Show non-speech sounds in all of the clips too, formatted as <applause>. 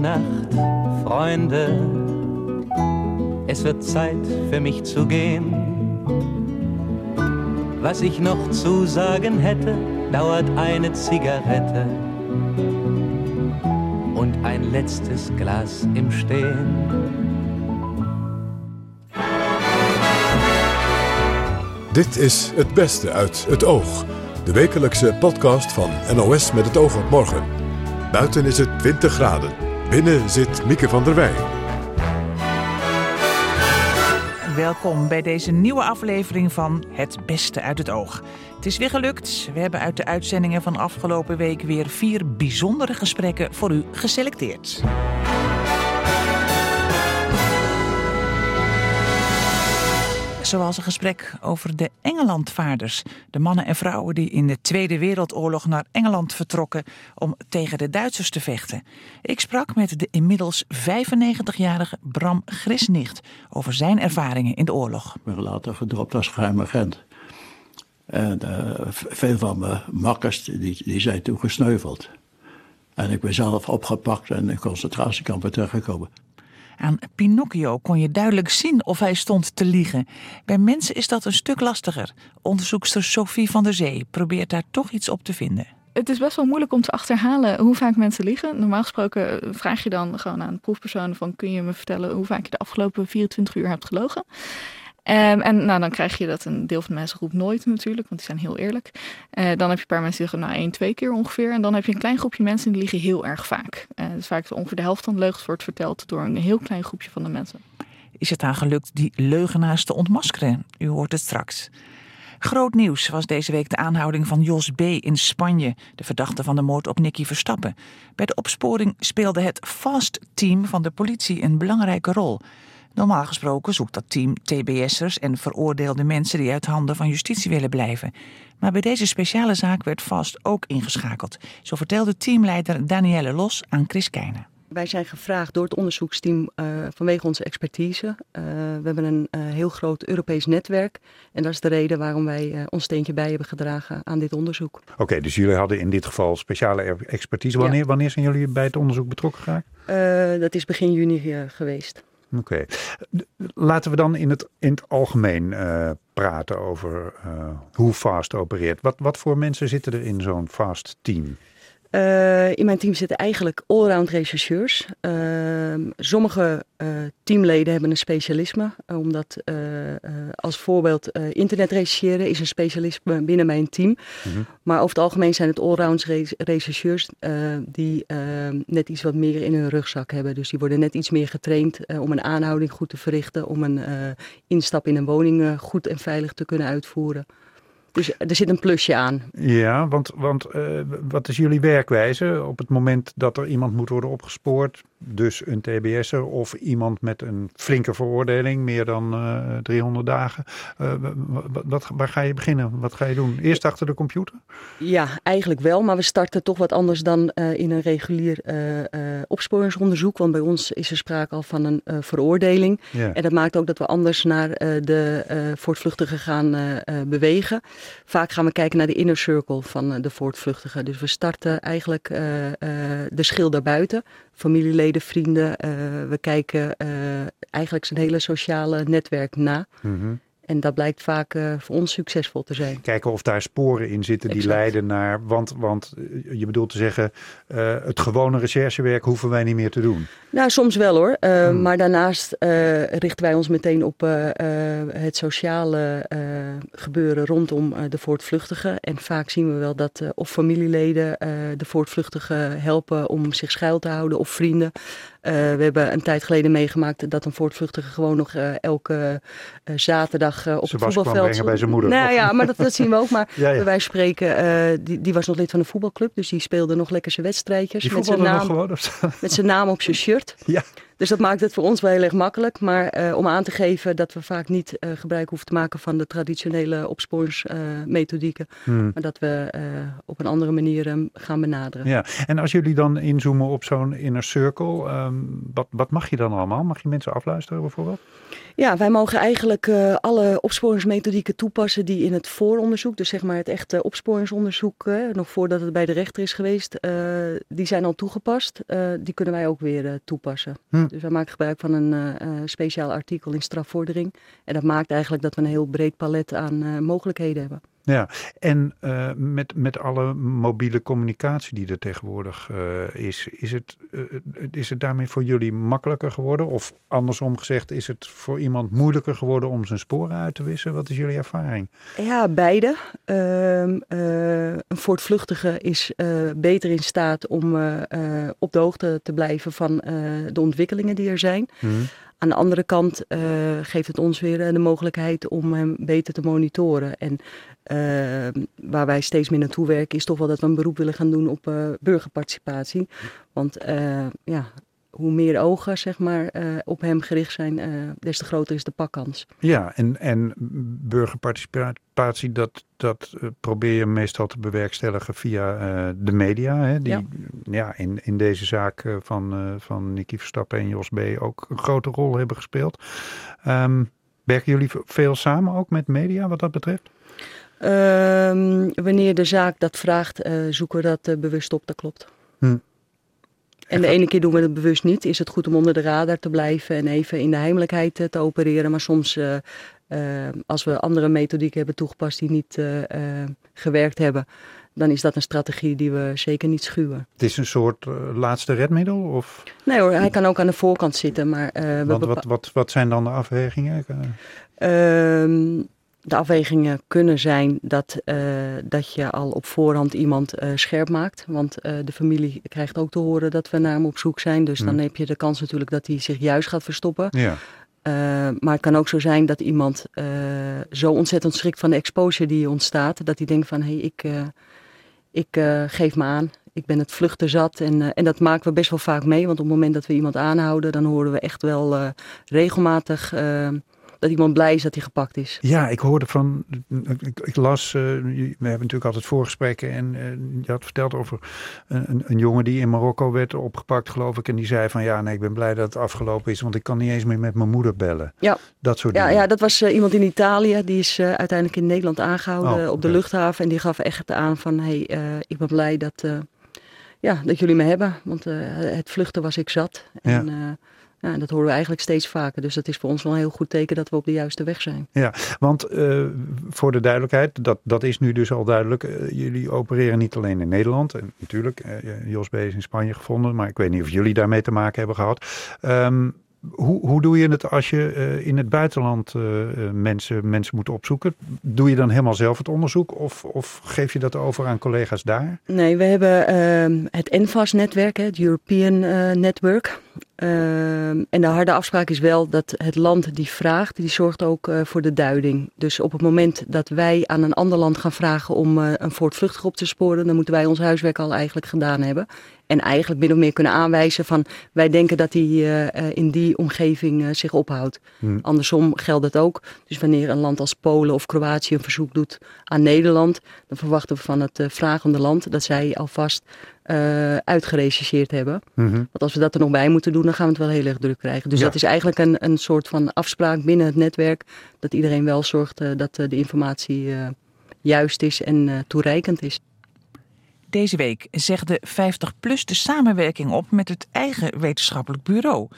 Nacht, Freunde. Es wird Zeit für mich zu gehen. Was ich noch zu sagen hätte, dauert eine Zigarette und ein letztes Glas im Stehen. Dit is Het Beste uit het Oog. De wekelijkse podcast van NOS met het oog op morgen. Buiten is het 20 graden. Binnen zit Mieke van der Wij. Welkom bij deze nieuwe aflevering van Het Beste uit het Oog. Het is weer gelukt. We hebben uit de uitzendingen van afgelopen week weer vier bijzondere gesprekken voor u geselecteerd. Zoals een gesprek over de Engelandvaarders. De mannen en vrouwen die in de Tweede Wereldoorlog naar Engeland vertrokken om tegen de Duitsers te vechten. Ik sprak met de inmiddels 95-jarige Bram Grisnicht over zijn ervaringen in de oorlog. Ik ben later gedropt als geheim agent. En uh, veel van mijn makkers die, zijn toen gesneuveld. En ik ben zelf opgepakt en in concentratiekampen terechtgekomen. Aan Pinocchio kon je duidelijk zien of hij stond te liegen. Bij mensen is dat een stuk lastiger. Onderzoekster Sophie van der Zee probeert daar toch iets op te vinden. Het is best wel moeilijk om te achterhalen hoe vaak mensen liegen. Normaal gesproken vraag je dan gewoon aan proefpersonen van... kun je me vertellen hoe vaak je de afgelopen 24 uur hebt gelogen? Um, en nou, dan krijg je dat een deel van de mensen roept nooit natuurlijk, want die zijn heel eerlijk. Uh, dan heb je een paar mensen die zeggen, nou één, twee keer ongeveer. En dan heb je een klein groepje mensen die liegen heel erg vaak. Uh, dus vaak ongeveer de helft van de leugens wordt verteld door een heel klein groepje van de mensen. Is het aan gelukt die leugenaars te ontmaskeren? U hoort het straks. Groot nieuws was deze week de aanhouding van Jos B. in Spanje, de verdachte van de moord op Nicky Verstappen. Bij de opsporing speelde het FAST-team van de politie een belangrijke rol. Normaal gesproken zoekt dat team TBS'ers en veroordeelde mensen die uit handen van justitie willen blijven. Maar bij deze speciale zaak werd vast ook ingeschakeld. Zo vertelde teamleider Danielle Los aan Chris Keijnen. Wij zijn gevraagd door het onderzoeksteam uh, vanwege onze expertise. Uh, we hebben een uh, heel groot Europees netwerk. En dat is de reden waarom wij ons steentje bij hebben gedragen aan dit onderzoek. Oké, okay, dus jullie hadden in dit geval speciale expertise. Wanneer, ja. wanneer zijn jullie bij het onderzoek betrokken geraakt? dat is begin juni geweest. Oké. Laten we dan in het, in het algemeen uh, praten over uh, hoe Fast opereert. Wat, wat voor mensen zitten er in zo'n Fast team? Uh, in mijn team zitten eigenlijk allround rechercheurs. sommige teamleden hebben een specialisme. omdat als voorbeeld internet rechercheren is een specialisme binnen mijn team. Mm -hmm. Maar over het algemeen zijn het allround rechercheurs die net iets wat meer in hun rugzak hebben. Dus die worden net iets meer getraind om een aanhouding goed te verrichten. Om een instap in een woning goed en veilig te kunnen uitvoeren. Dus er zit een plusje aan. Ja, want, want uh, wat is jullie werkwijze op het moment dat er iemand moet worden opgespoord? Dus een TBS'er of iemand met een flinke veroordeling, meer dan uh, 300 dagen. Uh, wat, waar ga je beginnen? Wat ga je doen? Eerst achter de computer? Ja, eigenlijk wel. Maar we starten toch wat anders dan in een regulier opsporingsonderzoek. Want bij ons is er sprake al van een veroordeling. Ja. En dat maakt ook dat we anders naar de voortvluchtigen gaan bewegen. Vaak gaan we kijken naar de inner circle van de voortvluchtigen. Dus we starten eigenlijk de schil daarbuiten familieleden, vrienden. We kijken eigenlijk zijn hele sociale netwerk na. -hmm. En dat blijkt vaak uh, voor ons succesvol te zijn. Kijken of daar sporen in zitten die exact. leiden naar. Want, want je bedoelt te zeggen, uh, het gewone recherchewerk hoeven wij niet meer te doen. Nou, soms wel hoor. Uh, hmm. Maar daarnaast richten wij ons meteen op het sociale gebeuren rondom de voortvluchtigen. En vaak zien we wel dat of familieleden de voortvluchtigen helpen om zich schuil te houden, of vrienden. Uh, we hebben een tijd geleden meegemaakt dat een voortvluchtige gewoon nog uh, elke uh, zaterdag op het voetbalveld bij zijn moeder. Nou ja, maar dat, dat zien we ook. Maar <laughs> ja, ja. wij spreken, die, die was nog lid van een voetbalclub, dus die speelde nog lekker zijn wedstrijdjes. Met zijn naam, gewoon met zijn naam op zijn shirt. <laughs> Ja. Dus dat maakt het voor ons wel heel erg makkelijk. Maar uh, om aan te geven dat we vaak niet uh, gebruik hoeven te maken van de traditionele opsporingsmethodieken. Hmm. Maar dat we op een andere manier um, gaan benaderen. Ja, en als jullie dan inzoomen op zo'n inner circle, um, wat, wat mag je dan allemaal? Mag je mensen afluisteren bijvoorbeeld? Ja, wij mogen eigenlijk uh, alle opsporingsmethodieken toepassen die in het vooronderzoek, dus zeg maar het echte opsporingsonderzoek, uh, nog voordat het bij de rechter is geweest, uh, die zijn al toegepast. die kunnen wij ook weer toepassen. Hm. Dus wij maken gebruik van een speciaal artikel in strafvordering. En dat maakt eigenlijk dat we een heel breed palet aan mogelijkheden hebben. Ja, en uh, met, met alle mobiele communicatie die er tegenwoordig uh, is, is het, uh, is het daarmee voor jullie makkelijker geworden? Of andersom gezegd, is het voor iemand moeilijker geworden om zijn sporen uit te wissen? Wat is jullie ervaring? Ja, beide. Ehm, een voortvluchtige is beter in staat om op de hoogte te blijven van de ontwikkelingen die er zijn. Hmm. Aan de andere kant uh, geeft het ons weer uh, de mogelijkheid om hem beter te monitoren. En uh, waar wij steeds meer naartoe werken, is toch wel dat we een beroep willen gaan doen op burgerparticipatie. Want ja, hoe meer ogen zeg maar, op hem gericht zijn, des te groter is de pakkans. Ja, en, en burgerparticipatie, dat, dat probeer je meestal te bewerkstelligen via de media. Hè, die ja. In, in deze zaak van, van Nicky Verstappen en Jos B. ook een grote rol hebben gespeeld. Um, werken jullie veel samen ook met media wat dat betreft? Um, wanneer de zaak dat vraagt, uh, zoeken we dat uh, bewust op, dat klopt. Hm. En de ene keer doen we het bewust niet. Is het goed om onder de radar te blijven en even in de heimelijkheid te opereren. Maar soms, als we andere methodieken hebben toegepast die niet gewerkt hebben, dan is dat een strategie die we zeker niet schuwen. Het is een soort laatste redmiddel? Of? Nee hoor, hij kan ook aan de voorkant zitten. Maar, Want wat, wat, wat zijn dan de afwegingen? Ehm, de afwegingen kunnen zijn dat, uh, dat je al op voorhand iemand uh, scherp maakt. Want uh, de familie krijgt ook te horen dat we naar hem op zoek zijn. Dus dan heb je de kans natuurlijk dat hij zich juist gaat verstoppen. Ja. maar het kan ook zo zijn dat iemand zo ontzettend schrikt van de exposure die ontstaat. Dat hij denkt van, hé, hey, ik, ik geef me aan. Ik ben het vluchten zat. En, en dat maken we best wel vaak mee. Want op het moment dat we iemand aanhouden, dan horen we echt wel regelmatig dat iemand blij is dat hij gepakt is. Ja, ik hoorde van, ik, ik las, uh, we hebben natuurlijk altijd voorgesprekken en uh, je had verteld over een, een, jongen die in Marokko werd opgepakt, geloof ik. En die zei van ja, nee, ik ben blij dat het afgelopen is, want ik kan niet eens meer met mijn moeder bellen. Ja. Dat soort ja, dingen. Ja, dat was uh, iemand in Italië, die is uiteindelijk in Nederland aangehouden oh, op de luchthaven. En die gaf echt aan van, hé, hey, ik ben blij dat, ja, dat jullie me hebben, want het vluchten was ik zat. En, ja. Ja, dat horen we eigenlijk steeds vaker. Dus dat is voor ons wel een heel goed teken dat we op de juiste weg zijn. Ja, want uh, voor de duidelijkheid, dat, dat is nu dus al duidelijk. Uh, jullie opereren niet alleen in Nederland. En natuurlijk, uh, Jos B. is in Spanje gevonden. Maar ik weet niet of jullie daarmee te maken hebben gehad. Um, hoe, hoe doe je het als je uh, in het buitenland uh, mensen, mensen moet opzoeken? Doe je dan helemaal zelf het onderzoek of, of geef je dat over aan collega's daar? Nee, we hebben uh, het ENFAS-netwerk, het European Network. Ehm, en de harde afspraak is wel dat het land die vraagt, die zorgt ook voor de duiding. Dus op het moment dat wij aan een ander land gaan vragen om een voortvluchtig op te sporen, dan moeten wij ons huiswerk al eigenlijk gedaan hebben. En eigenlijk min of meer kunnen aanwijzen van wij denken dat hij uh, in die omgeving zich ophoudt. Hmm. Andersom geldt het ook. Dus wanneer een land als Polen of Kroatië een verzoek doet aan Nederland, dan verwachten we van het vragende land dat zij alvast uh, uitgerechercheerd hebben. Mhm. Want als we dat er nog bij moeten doen, dan gaan we het wel heel erg druk krijgen. Dus dat is eigenlijk een, een soort van afspraak binnen het netwerk. Dat iedereen wel zorgt uh, dat uh, de informatie juist is en toereikend is. Deze week zegt de 50PLUS de samenwerking op met het eigen wetenschappelijk bureau.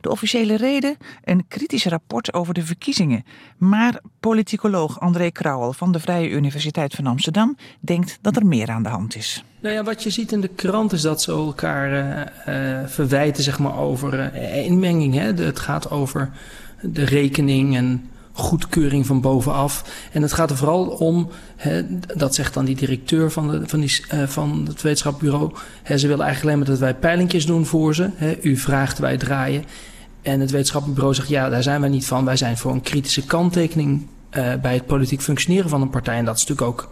De officiële reden? Een kritisch rapport over de verkiezingen. Maar politicoloog André Krauwel van de Vrije Universiteit van Amsterdam denkt dat er meer aan de hand is. Nou ja, wat je ziet in de krant is dat ze elkaar uh, uh, verwijten zeg maar, over uh, inmenging. Hè? het gaat over de rekening en goedkeuring van bovenaf. En het gaat er vooral om, hè, dat zegt dan die directeur van, de, van, die, van het wetenschapbureau. Hè, ze willen eigenlijk alleen maar dat wij peilingjes doen voor ze. Hè, u vraagt, wij draaien. En het wetenschappelijk bureau zegt, ja, daar zijn wij niet van. Wij zijn voor een kritische kanttekening bij het politiek functioneren van een partij. En dat is natuurlijk ook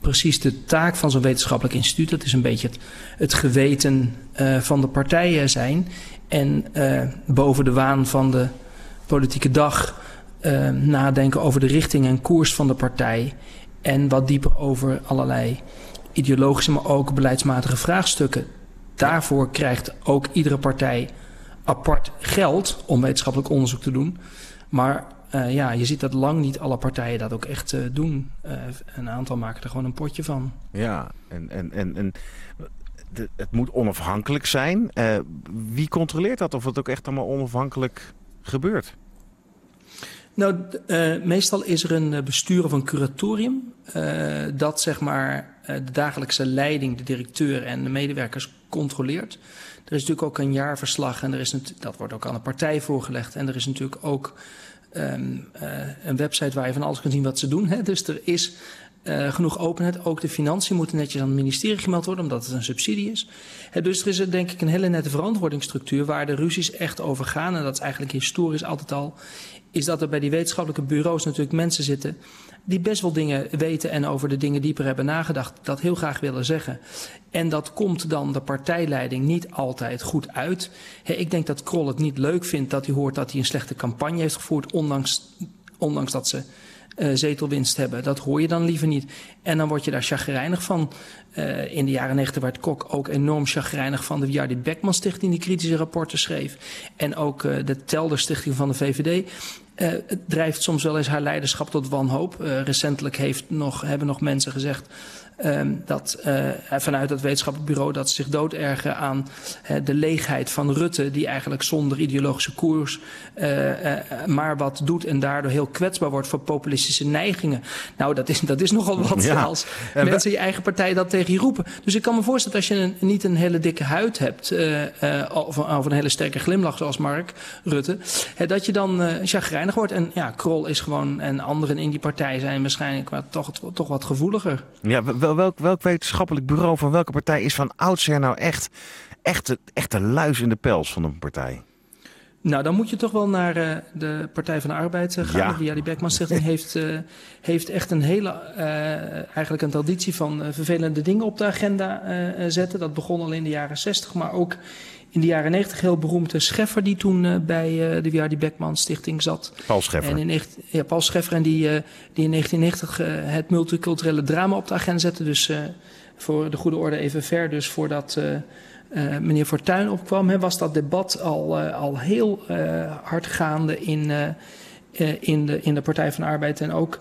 precies de taak van zo'n wetenschappelijk instituut. Dat is een beetje het, het geweten uh, van de partijen zijn. En boven de waan van de politieke dag uh, nadenken over de richting en koers van de partij. En wat dieper over allerlei ideologische, maar ook beleidsmatige vraagstukken. Daarvoor krijgt ook iedere partij apart geld om wetenschappelijk onderzoek te doen. Maar ja, je ziet dat lang niet alle partijen dat ook echt doen. een aantal maken er gewoon een potje van. Ja, en, en, en, en het moet onafhankelijk zijn. wie controleert dat of het ook echt allemaal onafhankelijk gebeurt? Nou, uh, meestal is er een bestuur of een curatorium uh, dat zeg maar de dagelijkse leiding, de directeur en de medewerkers controleert. Er is natuurlijk ook een jaarverslag en er is dat wordt ook aan de partij voorgelegd. En er is natuurlijk ook um, een website waar je van alles kunt zien wat ze doen. Hè. Dus er is genoeg openheid. Ook de financiën moeten netjes aan het ministerie gemeld worden, omdat het een subsidie is. Dus er is er denk ik een hele nette verantwoordingsstructuur waar de ruzies echt over gaan. En dat is eigenlijk historisch altijd al. Is dat er bij die wetenschappelijke bureaus natuurlijk mensen zitten die best wel dingen weten en over de dingen dieper hebben nagedacht, dat heel graag willen zeggen. En dat komt dan de partijleiding niet altijd goed uit. Ik denk dat Krol het niet leuk vindt dat hij hoort dat hij een slechte campagne heeft gevoerd, ondanks, ondanks dat ze uh, zetelwinst hebben. Dat hoor je dan liever niet. En dan word je daar chagrijnig van. Uh, in de jaren negentig werd Kok ook enorm chagrijnig van de Jardi Beckman Stichting die kritische rapporten schreef. En ook uh, de Telder Stichting van de VVD. Uh, het drijft soms wel eens haar leiderschap tot wanhoop. Uh, recentelijk heeft nog, hebben nog mensen gezegd um, dat uh, vanuit het wetenschappelijk bureau dat ze zich doodergen aan uh, de leegheid van Rutte, die eigenlijk zonder ideologische koers uh, maar wat doet en daardoor heel kwetsbaar wordt voor populistische neigingen. Nou, dat is, dat is nogal wat <laughs> ja. als en mensen je eigen partij dat tegen je roepen. Dus ik kan me voorstellen dat als je een, niet een hele dikke huid hebt of, of, een hele sterke glimlach zoals Mark Rutte, dat je dan chagrijnig wordt. En ja, Krol is gewoon en anderen in die partij zijn waarschijnlijk wat, toch, toch wat gevoeliger. Ja, welk, welk wetenschappelijk bureau van welke partij is van oudsher nou echt, echt, de, echt de luis in de pels van een partij? Nou, dan moet je toch wel naar uh, de Partij van de Arbeid uh, gaan. Ja. Die, ja, die Beckman Stichting heeft, uh, heeft echt een hele, eigenlijk een traditie van vervelende dingen op de agenda zetten. Dat begon al in de jaren 60, maar ook in de jaren 90 heel beroemde Scheffer die toen uh, bij uh, de Wiardi Beckman Stichting zat. Paul Scheffer. En in, ja, Paul Scheffer en die, uh, die in 1990 het multiculturele drama op de agenda zette. Dus voor de goede orde even ver. Dus voordat meneer Fortuyn opkwam, was dat debat al, al heel hard gaande in, in, de, in de Partij van de Arbeid. En ook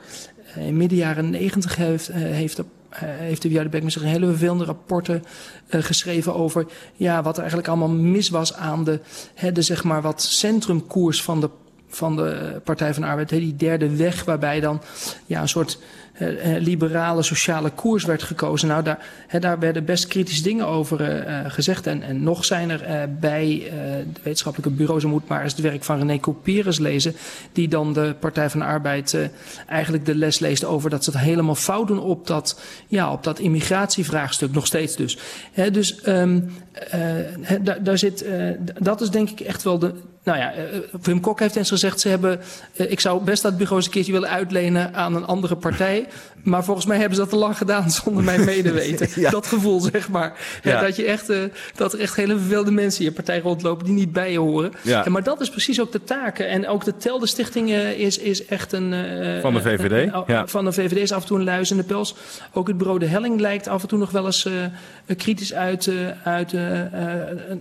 in midden jaren 90 heeft, heeft de uh, heeft de Wierde Beckman zich een hele vervelende rapporten uh, geschreven over ja, wat er eigenlijk allemaal mis was aan de, hè, de zeg maar wat centrumkoers van de, van de Partij van de Arbeid. Hè, die derde weg waarbij dan ja, een soort liberale sociale koers werd gekozen. Nou, daar, daar werden best kritische dingen over uh, gezegd. En, en nog zijn er bij de wetenschappelijke bureaus, je moet maar eens het werk van René Couperus lezen, die dan de Partij van de Arbeid eigenlijk de les leest over dat ze het helemaal fout doen op dat, ja, op dat immigratievraagstuk, nog steeds dus. Dus daar, daar zit, dat is denk ik echt wel de, nou ja, Wim Kok heeft eens gezegd, ze hebben, ik zou best dat bureau eens een keertje willen uitlenen aan een andere partij. Maar volgens mij hebben ze dat te lang gedaan zonder mijn <laughs> medeweten. ja. Dat gevoel, zeg maar. Ja. Dat, je echt, uh, dat er echt hele verveelde mensen in je partij rondlopen die niet bij je horen. Ja. En, maar dat is precies ook de taken. En ook de Telde Stichting uh, is, is echt een... Uh, van de VVD? ja. Van de VVD is af en toe een luis in de pels. Ook het bureau De Helling lijkt af en toe nog wel eens kritisch uit, uit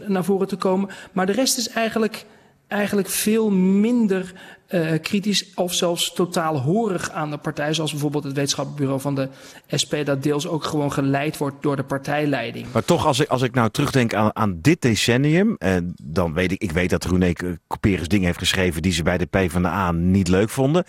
naar voren te komen. Maar de rest is eigenlijk eigenlijk veel minder uh, kritisch of zelfs totaal horig aan de partij. Zoals bijvoorbeeld het wetenschappelijk van de SP, dat deels ook gewoon geleid wordt door de partijleiding. Maar toch, als ik, als ik nou terugdenk aan, aan dit decennium, uh, dan weet ik, ik weet dat René Couperus dingen heeft geschreven die ze bij de PvdA niet leuk vonden.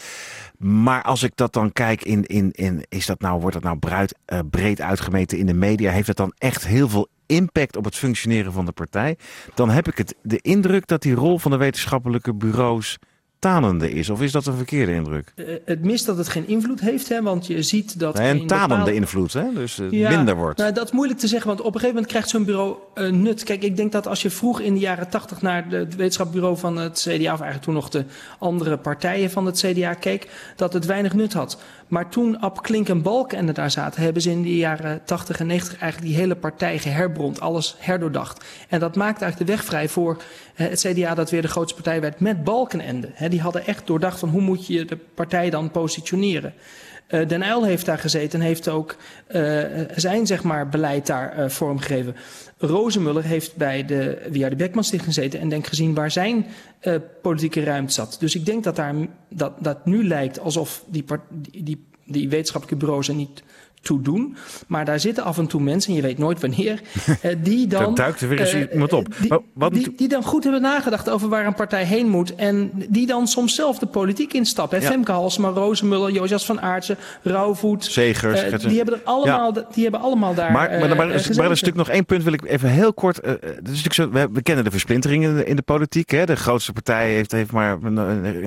Maar als ik dat dan kijk in, in, in is dat nou, wordt dat nou breed, uh, breed uitgemeten in de media, heeft het dan echt heel veel impact op het functioneren van de partij, dan heb ik het, de indruk dat die rol van de wetenschappelijke bureaus tanende is? Of is dat een verkeerde indruk? Uh, het mist dat het geen invloed heeft, hè, want je ziet dat... Nee, een bepaalde... invloed, hè? dus uh, ja, minder wordt. Nou, dat is moeilijk te zeggen, want op een gegeven moment krijgt zo'n bureau uh, nut. Kijk, ik denk dat als je vroeg in de jaren tachtig naar het wetenschapsbureau van het CDA... of eigenlijk toen nog de andere partijen van het CDA keek, dat het weinig nut had. Maar toen Ab Klink en Balken daar zaten, hebben ze in de jaren 80 en 90 eigenlijk die hele partij geherbrond, alles herdoordacht. En dat maakte eigenlijk de weg vrij voor het CDA dat weer de grootste partij werd met Balkenende. die hadden echt doordacht van hoe moet je de partij dan positioneren. Den Uyl heeft daar gezeten en heeft ook zijn zeg maar, beleid daar vormgegeven. Rozenmuller heeft bij de Via de Beckman Stichting gezeten en denk gezien waar zijn politieke ruimte zat. Dus ik denk dat, daar, dat, dat nu lijkt alsof die, die, die wetenschappelijke bureaus er niet toe doen. Maar daar zitten af en toe mensen, en je weet nooit wanneer, <laughs> eh, die dan. duikt er weer eens iemand op. Die, wat die, die, dan goed hebben nagedacht over waar een partij heen moet. En die dan soms zelf de politiek instappen. Ja. Femke Halsema, Rozenmuller, Jozef van Aartsen, Rauwvoet. Zegers. Uh, die, hebben er allemaal, ja. die hebben allemaal daar. Maar, maar, maar, maar, er is natuurlijk nog één punt, wil ik even heel kort. Uh, dat is zo, we, we, kennen de versplintering in de, in de politiek. Hè? De grootste partij heeft, heeft maar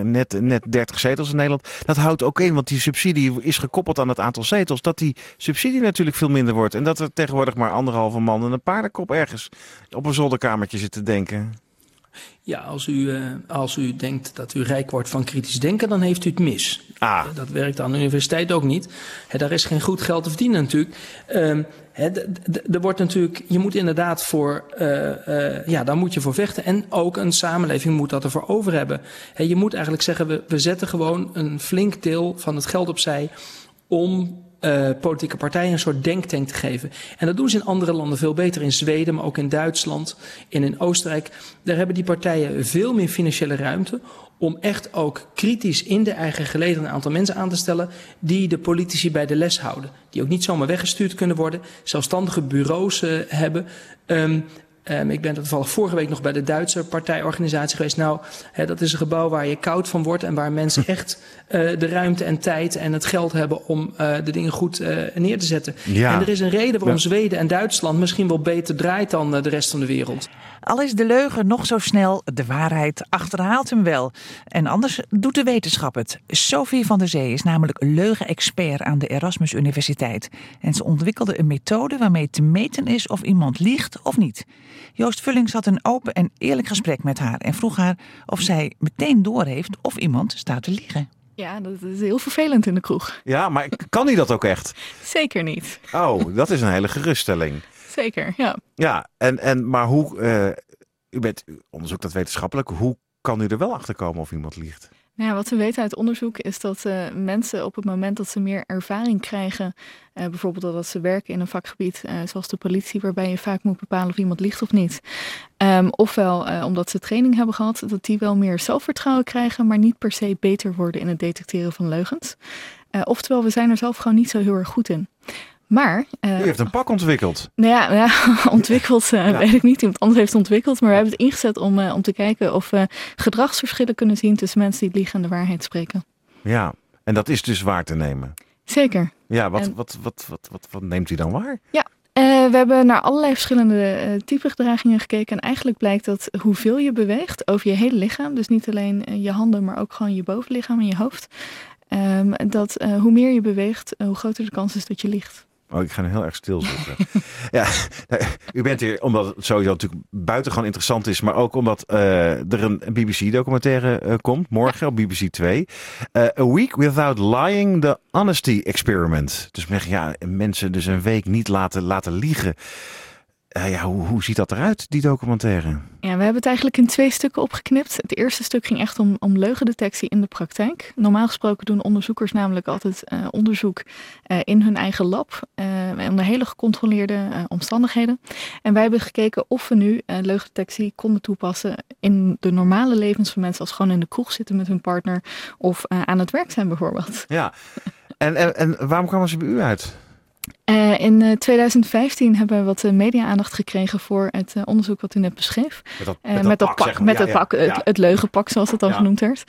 net, net 30 zetels in Nederland. Dat houdt ook in, want die subsidie is gekoppeld aan het aantal zetels. Dat die subsidie natuurlijk veel minder wordt. En dat er tegenwoordig maar anderhalve man en een paardenkop ergens op een zolderkamertje zit te denken. Ja, als u, uh, als u denkt dat u rijk wordt van kritisch denken, dan heeft u het mis. Ah. Dat werkt aan de universiteit ook niet. He, daar is geen goed geld te verdienen natuurlijk. Uh, er wordt natuurlijk, je moet inderdaad voor, uh, uh, ja, daar moet je voor vechten. En ook een samenleving moet dat ervoor over hebben. He, je moet eigenlijk zeggen, we, we zetten gewoon een flink deel van het geld opzij om uh, politieke partijen een soort denktank te geven. En dat doen ze in andere landen veel beter. In Zweden, maar ook in Duitsland en in Oostenrijk. Daar hebben die partijen veel meer financiële ruimte om echt ook kritisch in de eigen geleden een aantal mensen aan te stellen die de politici bij de les houden. Die ook niet zomaar weggestuurd kunnen worden, zelfstandige bureaus uh, hebben. Um, Um, ik ben toevallig vorige week nog bij de Duitse partijorganisatie geweest. Nou, dat is een gebouw waar je koud van wordt en waar mensen <laughs> echt uh, de ruimte en tijd en het geld hebben om uh, de dingen goed uh, neer te zetten. Ja. En er is een reden waarom Zweden en Duitsland misschien wel beter draait dan de rest van de wereld. Al is de leugen nog zo snel, de waarheid achterhaalt hem wel. En anders doet de wetenschap het. Sophie van der Zee is namelijk leugenexpert aan de Erasmus Universiteit. En ze ontwikkelde een methode waarmee te meten is of iemand liegt of niet. Joost Vullings had een open en eerlijk gesprek met haar en vroeg haar of zij meteen doorheeft of iemand staat te liegen. Ja, dat is heel vervelend in de kroeg. Ja, maar kan hij dat ook echt? Zeker niet. Oh, dat is een hele geruststelling. Zeker, ja. Ja, en, en, maar hoe, uh, u bent, u onderzoekt dat wetenschappelijk, hoe kan u er wel achter komen of iemand liegt? Nou ja, wat we weten uit onderzoek is dat uh, mensen op het moment dat ze meer ervaring krijgen, uh, bijvoorbeeld dat ze werken in een vakgebied uh, zoals de politie, waarbij je vaak moet bepalen of iemand liegt of niet, um, ofwel omdat ze training hebben gehad, dat die wel meer zelfvertrouwen krijgen, maar niet per se beter worden in het detecteren van leugens. oftewel, we zijn er zelf gewoon niet zo heel erg goed in. Maar. Uh, U heeft een pak ontwikkeld. Nou ja, ja <laughs> ontwikkeld uh, ja. weet ik niet. Iemand anders heeft het ontwikkeld. Maar we hebben het ingezet om, uh, om te kijken of we gedragsverschillen kunnen zien tussen mensen die het liegen en de waarheid spreken. Ja, en dat is dus waar te nemen. Zeker. Ja, wat, en, wat, wat, wat, wat, wat neemt u dan waar? Ja, we hebben naar allerlei verschillende uh, type gedragingen gekeken. En eigenlijk blijkt dat hoeveel je beweegt over je hele lichaam, dus niet alleen je handen, maar ook gewoon je bovenlichaam en je hoofd. Um, dat hoe meer je beweegt, hoe groter de kans is dat je liegt. Oh, ik ga heel erg stil zitten. <laughs> ja, u bent hier omdat het sowieso natuurlijk buitengewoon interessant is, maar ook omdat uh, er een BBC-documentaire uh, komt, morgen op BBC 2. Uh, A Week Without Lying, The Honesty Experiment. Dus ja, mensen dus een week niet laten, laten liegen. Uh, ja, hoe, hoe ziet dat eruit, die documentaire? Ja, we hebben het eigenlijk in twee stukken opgeknipt. Het eerste stuk ging echt om, om leugendetectie in de praktijk. Normaal gesproken doen onderzoekers namelijk altijd uh, onderzoek uh, in hun eigen lab. onder hele gecontroleerde omstandigheden. En wij hebben gekeken of we nu leugendetectie konden toepassen in de normale levens van mensen. Als gewoon in de kroeg zitten met hun partner of aan het werk zijn bijvoorbeeld. Ja, en, en, en waarom kwamen ze bij u uit? Uh, in uh, 2015 hebben we wat uh, media-aandacht gekregen voor het onderzoek wat u net beschreef. Met dat, met dat met pak, pak, met ja, het, pak ja, het, het, leugenpak, zoals het dan genoemd werd.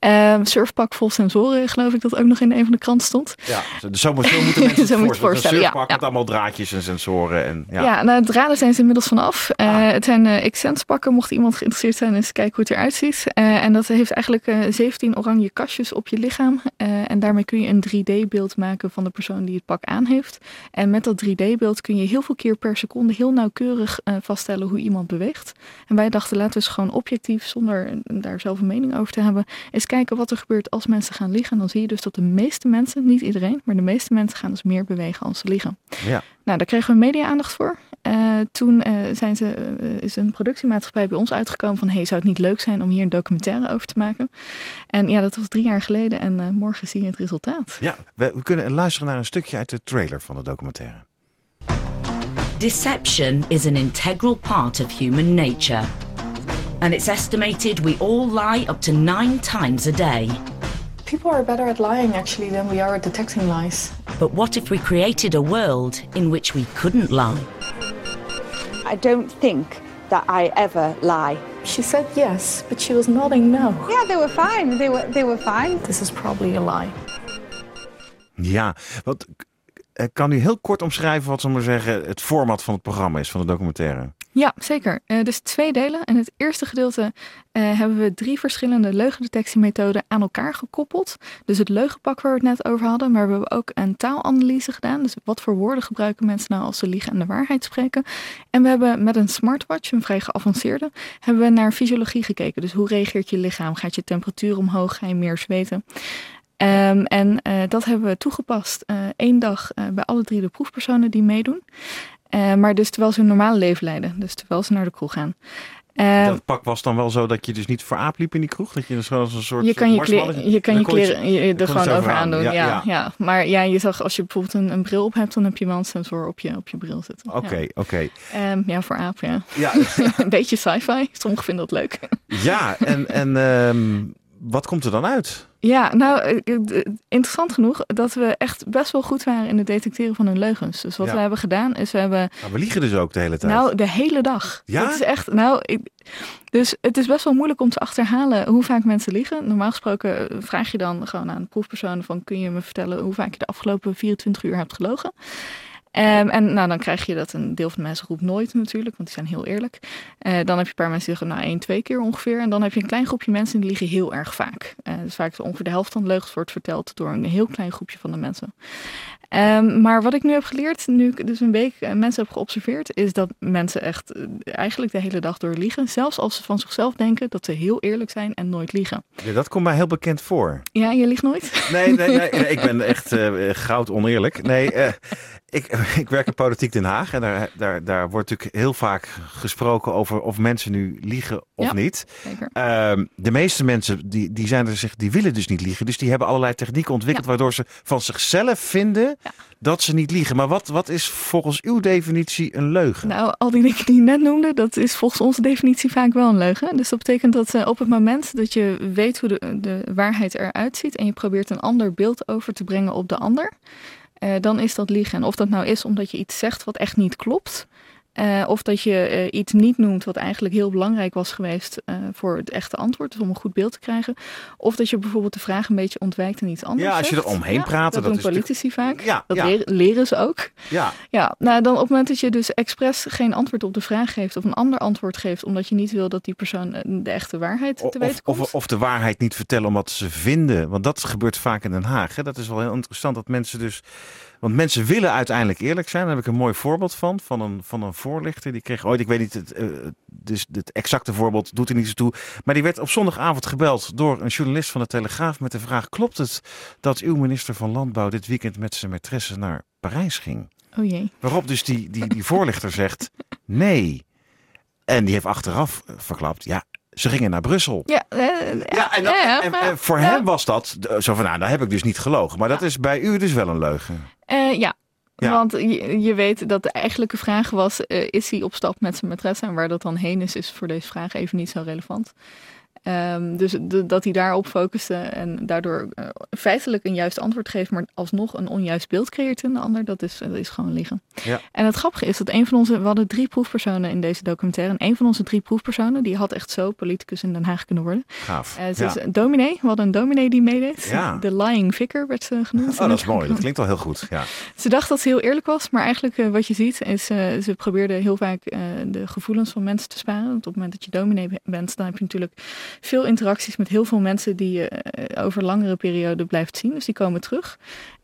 Uh, surfpak vol sensoren, geloof ik dat ook nog in een van de kranten stond. Ja, dus zo, <laughs> zo moeten mensen zo het voorstellen. Een surfpak met allemaal draadjes en sensoren. En, ja, ja nou, het raden zijn ze inmiddels vanaf. Ah. Het zijn Xsense pakken, mocht iemand geïnteresseerd zijn, eens kijken hoe het eruit ziet. en dat heeft eigenlijk 17 oranje kastjes op je lichaam. en daarmee kun je een 3D-beeld maken van de persoon die het pak aan heeft. En met dat 3D-beeld kun je heel veel keer per seconde heel nauwkeurig uh, vaststellen hoe iemand beweegt. En wij dachten, laten we eens gewoon objectief, zonder daar zelf een mening over te hebben, eens kijken wat er gebeurt als mensen gaan liggen. En dan zie je dus dat de meeste mensen, niet iedereen, maar de meeste mensen gaan dus meer bewegen als ze liggen. Ja. Nou, daar kregen we media-aandacht voor. Uh, toen uh, zijn ze, uh, is een productiemaatschappij bij ons uitgekomen van... hey, zou het niet leuk zijn om hier een documentaire over te maken? En ja, dat was drie jaar geleden en morgen zie je het resultaat. Ja, we, we kunnen luisteren naar een stukje uit de trailer van de documentaire. Deception is an integral part of human nature. And it's estimated we all lie up to nine times a day. People are better at lying actually than we are at detecting lies. But what if we created a world in which we couldn't lie? I don't think that I ever lie. She said yes, but she was nodding no. Yeah, they were fine. They were they were fine. This is probably a lie. Ja, wat kan u heel kort omschrijven wat, maar zeggen, het format van het programma is, van de documentaire? Ja, zeker. Uh, dus twee delen. In het eerste gedeelte uh, hebben we drie verschillende leugendetectiemethoden aan elkaar gekoppeld. Dus het leugenpak waar we het net over hadden, maar we hebben ook een taalanalyse gedaan. Dus wat voor woorden gebruiken mensen nou als ze liegen en de waarheid spreken. En we hebben met een smartwatch, een vrij geavanceerde, hebben we naar fysiologie gekeken. Dus hoe reageert je lichaam? Gaat je temperatuur omhoog? Ga je meer zweten? Um, en uh, dat hebben we toegepast uh, één dag bij alle drie de proefpersonen die meedoen. Maar dus terwijl ze hun normale leven leiden. Dus terwijl ze naar de kroeg gaan. Uh, dat pak was dan wel zo dat je dus niet voor aap liep in die kroeg? Dat je dus als een soort Je kan je, kleren, je, kan je kleren je, er gewoon over aandoen. Ja, ja, ja, Maar ja, je zag als je bijvoorbeeld een, een, bril op hebt, dan heb je wel een sensor op je, op je bril zitten. Oké, ja. oké. Okay. Um, ja, voor aap, ja. ja. <laughs> een beetje sci-fi. Sommigen vinden dat leuk. ja, en, en um, wat komt er dan uit? Ja, nou, eh, eh, interessant genoeg dat we echt best wel goed waren in het detecteren van hun leugens. Dus wat ja. we hebben gedaan is we hebben... Nou, we liegen dus ook de hele tijd. Nou, de hele dag. Ja? Het is echt, nou, ik, dus het is best wel moeilijk om te achterhalen hoe vaak mensen liegen. Normaal gesproken vraag je dan gewoon aan de proefpersonen van... kun je me vertellen hoe vaak je de afgelopen 24 uur hebt gelogen? Um, en nou, dan krijg je dat een deel van de mensen roept nooit natuurlijk, want die zijn heel eerlijk. Uh, dan heb je een paar mensen die zeggen, nou één, twee keer ongeveer. En dan heb je een klein groepje mensen die liegen heel erg vaak. Uh, dus vaak ongeveer de helft van de leugens wordt verteld door een heel klein groepje van de mensen. Um, maar wat ik nu heb geleerd, nu ik dus een week uh, mensen heb geobserveerd, is dat mensen echt eigenlijk de hele dag door liegen. Zelfs als ze van zichzelf denken dat ze heel eerlijk zijn en nooit liegen. Ja, dat komt mij heel bekend voor. Ja, je liegt nooit? Nee, nee, nee, nee <laughs> ik ben echt goud oneerlijk. Nee, ik, <laughs> ik werk in politiek Den Haag en daar, daar, daar wordt natuurlijk heel vaak gesproken over of mensen nu liegen of ja, niet. Zeker. Uh, de meeste mensen die, die, zijn er zich, die willen dus niet liegen. Dus die hebben allerlei technieken ontwikkeld ja. waardoor ze van zichzelf vinden ja. dat ze niet liegen. Maar wat, wat is volgens uw definitie een leugen? Nou, al die dingen die je net noemde, dat is volgens onze definitie vaak wel een leugen. Dus dat betekent dat uh, op het moment dat je weet hoe de, de waarheid eruit ziet en je probeert een ander beeld over te brengen op de ander. Uh, dan is dat liegen. En of dat nou is omdat je iets zegt wat echt niet klopt. Uh, of dat je uh, iets niet noemt wat eigenlijk heel belangrijk was geweest uh, voor het echte antwoord, dus om een goed beeld te krijgen. Of dat je bijvoorbeeld de vraag een beetje ontwijkt en iets anders Ja, als je er omheen ja, praat. Dat, dat doen is politici vaak. Ja, dat ja. leren, ze ook. Ja, Ja, nou dan op het moment dat je dus expres geen antwoord op de vraag geeft of een ander antwoord geeft, omdat je niet wil dat die persoon eh, de echte waarheid te of, weten komt. of, of de waarheid niet vertellen omdat ze vinden. Want dat gebeurt vaak in Den Haag. Hè? Dat is wel heel interessant dat mensen dus. Want mensen willen uiteindelijk eerlijk zijn. Daar heb ik een mooi voorbeeld van. Van een, van een voorlichter. Die kreeg ooit, ik weet niet, het, uh, dus het exacte voorbeeld doet er niet zo toe. Maar die werd op zondagavond gebeld door een journalist van de Telegraaf met de vraag: Klopt het dat uw minister van Landbouw dit weekend met zijn maîtresse naar Parijs ging? Oh jee. Waarop dus die, die, die voorlichter zegt: Nee. En die heeft achteraf verklapt: Ja, ze gingen naar Brussel. Ja, uh, Ja, en, ja, en, maar- en voor ja. hem was dat eh, zo van, nou, daar heb ik dus niet gelogen. Maar dat is bij u dus wel een leugen. Eh, ja. Ja. Want je, je weet dat de eigenlijke vraag was: eh, is hij op stap met zijn maîtresse? En waar dat dan heen is, is voor deze vraag even niet zo relevant. Ehm, dus de- dat hij daarop focuste en daardoor eh, feitelijk een juist antwoord geeft, maar alsnog een onjuist beeld creëert in de ander, dat is, dat is gewoon liegen. Ja. En het grappige is dat een van onze, we hadden drie proefpersonen in deze documentaire, en een van onze drie proefpersonen, die had echt zo politicus in Den Haag kunnen worden. Gaaf. Eh, ze ja. is een dominee, we hadden een dominee die meedeed. Ja. De lying vicar werd ze genoemd. Oh, dat is mooi. Dat klinkt al heel goed. Ja. Ze dacht dat ze heel eerlijk was, maar eigenlijk eh, wat je ziet is, ze probeerde heel vaak de gevoelens van mensen te sparen. Want op het moment dat je dominee be- bent, dan heb je natuurlijk veel interacties met heel veel mensen die je eh, over langere periode blijft zien. Dus die komen terug.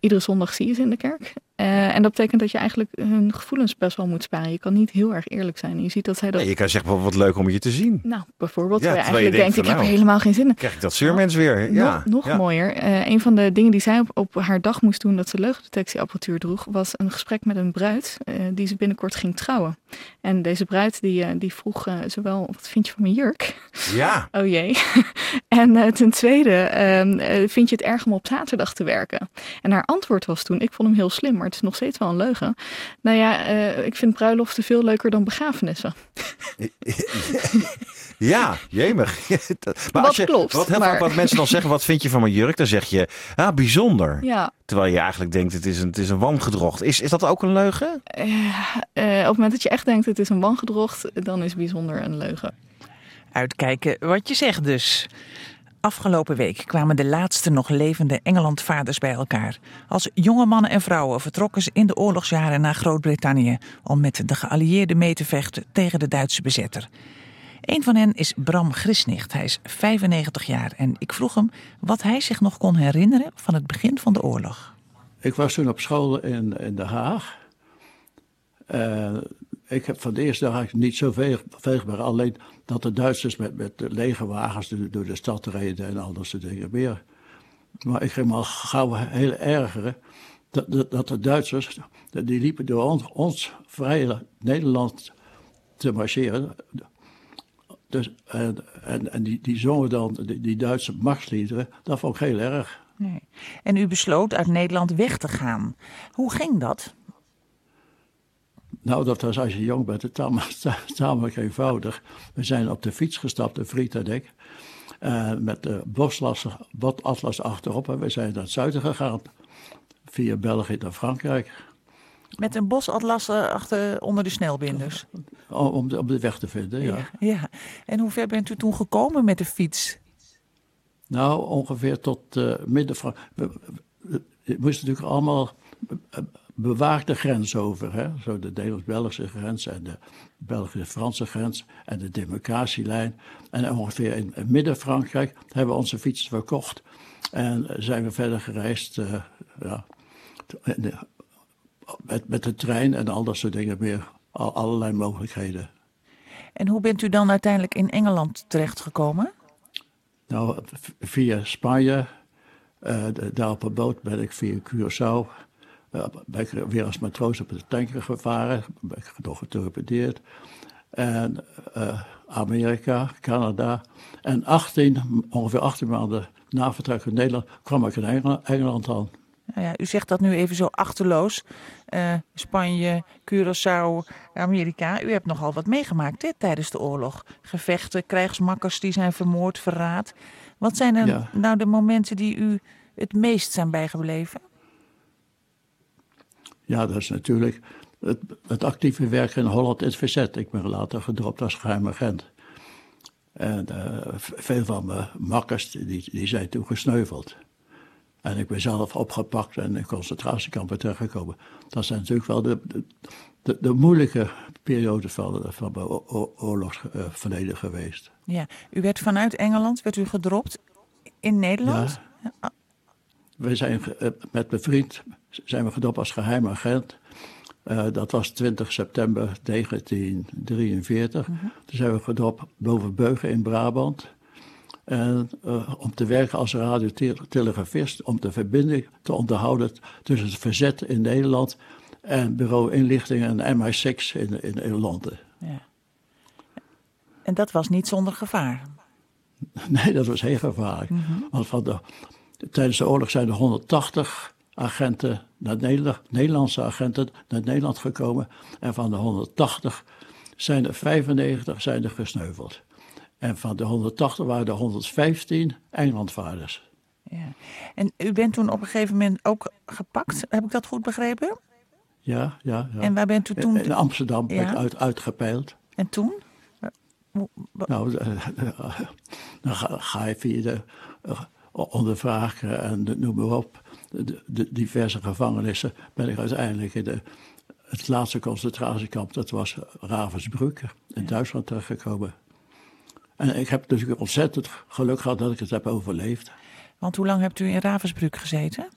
Iedere zondag zie je ze in de kerk. Uh, en dat betekent dat je eigenlijk hun gevoelens best wel moet sparen. Je kan niet heel erg eerlijk zijn. Je ziet dat zij dat... Nee, je kan zeggen, wat leuk om je te zien. Nou, bijvoorbeeld. Ja, je eigenlijk denkt, ik heb nou, helemaal geen zin in. krijg ik dat zeurmens weer. Ja. Nog, nog mooier. Uh, een van de dingen die zij op, op, haar dag moest doen dat ze leugendetectieapparatuur droeg... was een gesprek met een bruid uh, die ze binnenkort ging trouwen. En deze bruid die, die vroeg zowel, wat vind je van mijn jurk? Ja. <laughs> oh jee. <laughs> en ten tweede, ehm, vind je het erg om op zaterdag te werken? En haar antwoord was toen, ik vond hem heel slim maar het is nog steeds wel een leugen. Nou ja, uh, ik vind bruiloften veel leuker dan begrafenissen. <laughs> Ja, jemig. <laughs> maar als je, klopt. Wat, heel maar... wat mensen dan zeggen, wat vind je van mijn jurk? Dan zeg je, ah, bijzonder. Ja. Terwijl je eigenlijk denkt, het is een, het is een wangedrocht. Is, is dat ook een leugen? Uh, uh, op het moment dat je echt denkt, het is een wangedrocht, dan is bijzonder een leugen. Uitkijken wat je zegt dus. Afgelopen week kwamen de laatste nog levende Engelandvaders bij elkaar. Als jonge mannen en vrouwen vertrokken ze in de oorlogsjaren naar Groot-Brittannië om met de geallieerden mee te vechten tegen de Duitse bezetter. Een van hen is Bram Grisnicht. Hij is 95 jaar en ik vroeg hem wat hij zich nog kon herinneren van het begin van de oorlog. Ik was toen op school in, in Den Haag. Uh, ik heb van de eerste dag niet zo veegbaar. Alleen dat de Duitsers met, met legerwagens door de stad reden en al dat soort dingen meer. Maar ik ging me al gauw heel ergeren. Dat, dat, dat, de Duitsers, die liepen door ons, ons vrije Nederland te marcheren. Dus, en en, die, die zongen dan die, die Duitse machtsliederen. Dat vond ik heel erg. Nee. En u besloot uit Nederland weg te gaan. Hoe ging dat? Nou, dat was als je jong bent, <laughs> tamelijk eenvoudig. We zijn op de fiets gestapt, de Friet en ik. Uh, met de botatlas achterop. En we zijn naar het zuiden gegaan. Via België naar Frankrijk. Met een bosatlas eh, achter onder de snelbinders? Om de, om de weg te vinden, ja. ja. ja. En hoe ver bent u toen gekomen met de fiets? Nou, ongeveer tot uh, midden van. Je moest natuurlijk allemaal bewaakte grens over. Hè? Zo de Nederlands-Belgische grens en de Belgische-Franse grens en de demarcatielijn. En ongeveer in, midden-Frankrijk hebben we onze fietsen verkocht. En zijn we verder gereisd uh, ja, met, met de trein en al dat soort dingen meer. Al, allerlei mogelijkheden. En hoe bent u dan uiteindelijk in Engeland terechtgekomen? Nou, via Spanje. Uh, daar op een boot ben ik via Curaçao ben ik weer als matroos op de tanker gevaren. Ben ik nog getorpedeerd. En uh, Amerika, Canada. En 18, ongeveer 18 maanden na vertrek uit Nederland kwam ik in Engeland, Engeland aan. Nou ja, u zegt dat nu even zo achterloos. Uh, Spanje, Curaçao, Amerika. U hebt nogal wat meegemaakt dit, tijdens de oorlog. Gevechten, krijgsmakkers die zijn vermoord, verraad. Wat zijn er nou de momenten die u het meest zijn bijgebleven? Ja, dat is natuurlijk het, het actieve werk in Holland in het verzet. Ik ben later gedropt als geheim agent. En uh, veel van mijn makkers die, die zijn toen gesneuveld. En ik ben zelf opgepakt en in concentratiekampen terechtgekomen. Dat zijn natuurlijk wel de, de, de, moeilijke periodes van, van mijn oorlogsverleden geweest. Ja, u werd vanuit Engeland werd u gedropt in Nederland? Ja. We zijn eh, met mijn vriend zijn we gedropt als geheim agent. Uh, dat was 20 september 1943. Mm -hmm. Toen zijn we gedropt boven Beugen in Brabant. En uh, om te werken als radiotelegrafist, om de verbinding te onderhouden tussen het verzet in Nederland en bureau inlichtingen en MI6 in, in, in Londen. Ja. En dat was niet zonder gevaar? Nee, dat was heel gevaarlijk. -hmm. Want van de, tijdens de oorlog zijn er 180 agenten naar Nederland, Nederlandse agenten naar Nederland gekomen. En van de 180 zijn er 95 zijn er gesneuveld. En van de 180 waren er 115 Engelandvaarders. Ja. En u bent toen op een gegeven moment ook gepakt, heb ik dat goed begrepen? Ja, ja. ja. En waar bent u toen? In Amsterdam ben ik uit, uitgepeild. En toen? Nou, <laughs> dan ga, je via de uh, ondervragen en noem maar op de, de, diverse gevangenissen ben ik uiteindelijk in de, het laatste concentratiekamp, dat was Ravensbrück, in Duitsland terechtgekomen. En ik heb natuurlijk ontzettend geluk gehad dat ik het heb overleefd. Want hoe lang hebt u in Ravensbrück gezeten?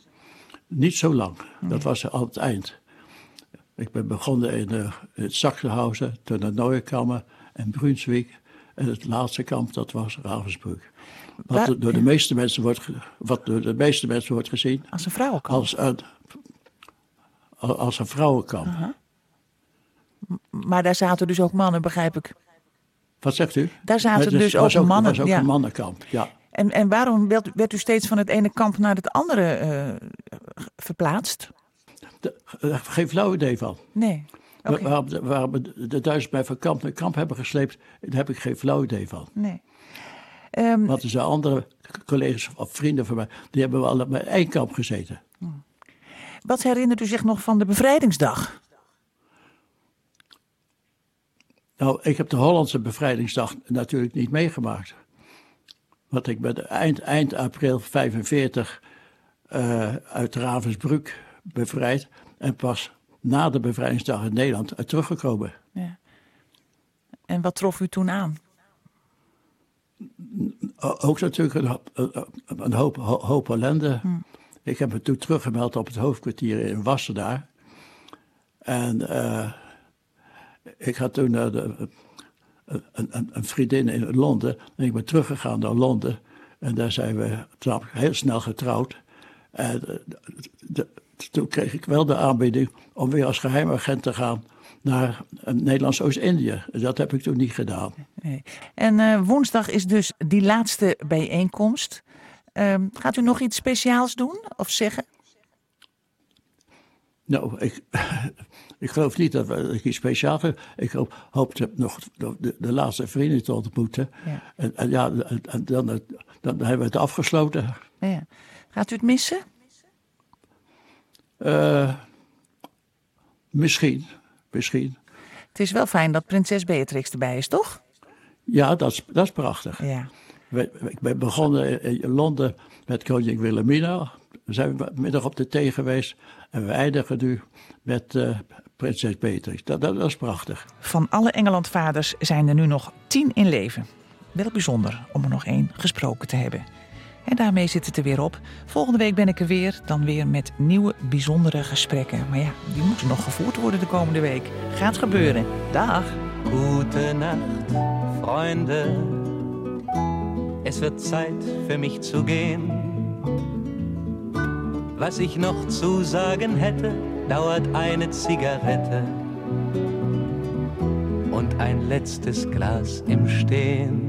Niet zo lang. Dat was aan het eind. Ik ben begonnen in, uh, in Sachsenhausen, toen naar Neuenkammer en Brunswick. En het laatste kamp, dat was Ravensbrück. Wat door de meeste mensen wordt, wat door de meeste mensen wordt gezien. Als een vrouwenkamp? Als een, als een vrouwenkamp. Maar daar zaten dus ook mannen, begrijp ik. Wat zegt u? Daar zaten dus, ook, mannen. was ook ja. een mannenkamp, ja. En, en waarom werd, werd u steeds van het ene kamp naar het andere uh, verplaatst? De, uh, geen flauw idee van. Nee. Okay. Waarom, de, waarom de Duitsers mij van kamp naar kamp hebben gesleept, daar heb ik geen flauw idee van. Nee. Um, Want er zijn andere collega's of vrienden van mij, die hebben wel bij één kamp gezeten. Wat herinnert u zich nog van de bevrijdingsdag? Nou, ik heb de Hollandse bevrijdingsdag natuurlijk niet meegemaakt. Want ik ben eind, eind april 45 uh, uit Ravensbrück bevrijd. En pas na de bevrijdingsdag in Nederland teruggekomen. Ja. En wat trof u toen aan? Ook natuurlijk een, een hoop, hoop ellende. Hm. Ik heb me toen teruggemeld op het hoofdkwartier in Wassenaar. En uh, ik had toen uh, de, een, een, een, vriendin in Londen. En ik ben teruggegaan naar Londen. En daar zijn we heel snel getrouwd. En de, de, toen kreeg ik wel de aanbieding om weer als geheimagent te gaan naar Nederlands Oost-Indië. Dat heb ik toen niet gedaan. Nee. En uh, woensdag is dus die laatste bijeenkomst. Uh, gaat u nog iets speciaals doen of zeggen? Nou, ik, <laughs> ik geloof niet dat ik iets speciaals heb. Ik hoop, hoop nog de, de, laatste vrienden te ontmoeten. Ja. En, en, ja, en dan, dan, dan hebben we het afgesloten. Ja. Gaat u het missen? Uh, misschien, misschien. Het is wel fijn dat prinses Beatrix erbij is, toch? Ja, dat is, dat is prachtig. Ja. Ik ben begonnen in Londen met koningin Wilhelmina. We zijn middag op de thee geweest. En we eindigen nu met uh, prinses Beatrix. Dat, dat, dat, is prachtig. Van alle Engelandvaders zijn er nu nog tien in leven. Wel bijzonder om er nog één gesproken te hebben. En daarmee zit het er weer op. Volgende week ben ik er weer, dan weer met nieuwe bijzondere gesprekken. Maar ja, die moeten nog gevoerd worden de komende week. Gaat gebeuren. Dag. Gute Nacht, Freunde. Es wird Zeit für mich zu gehen. Was ich noch zu sagen hätte, dauert eine Zigarette und ein letztes Glas im Stehen.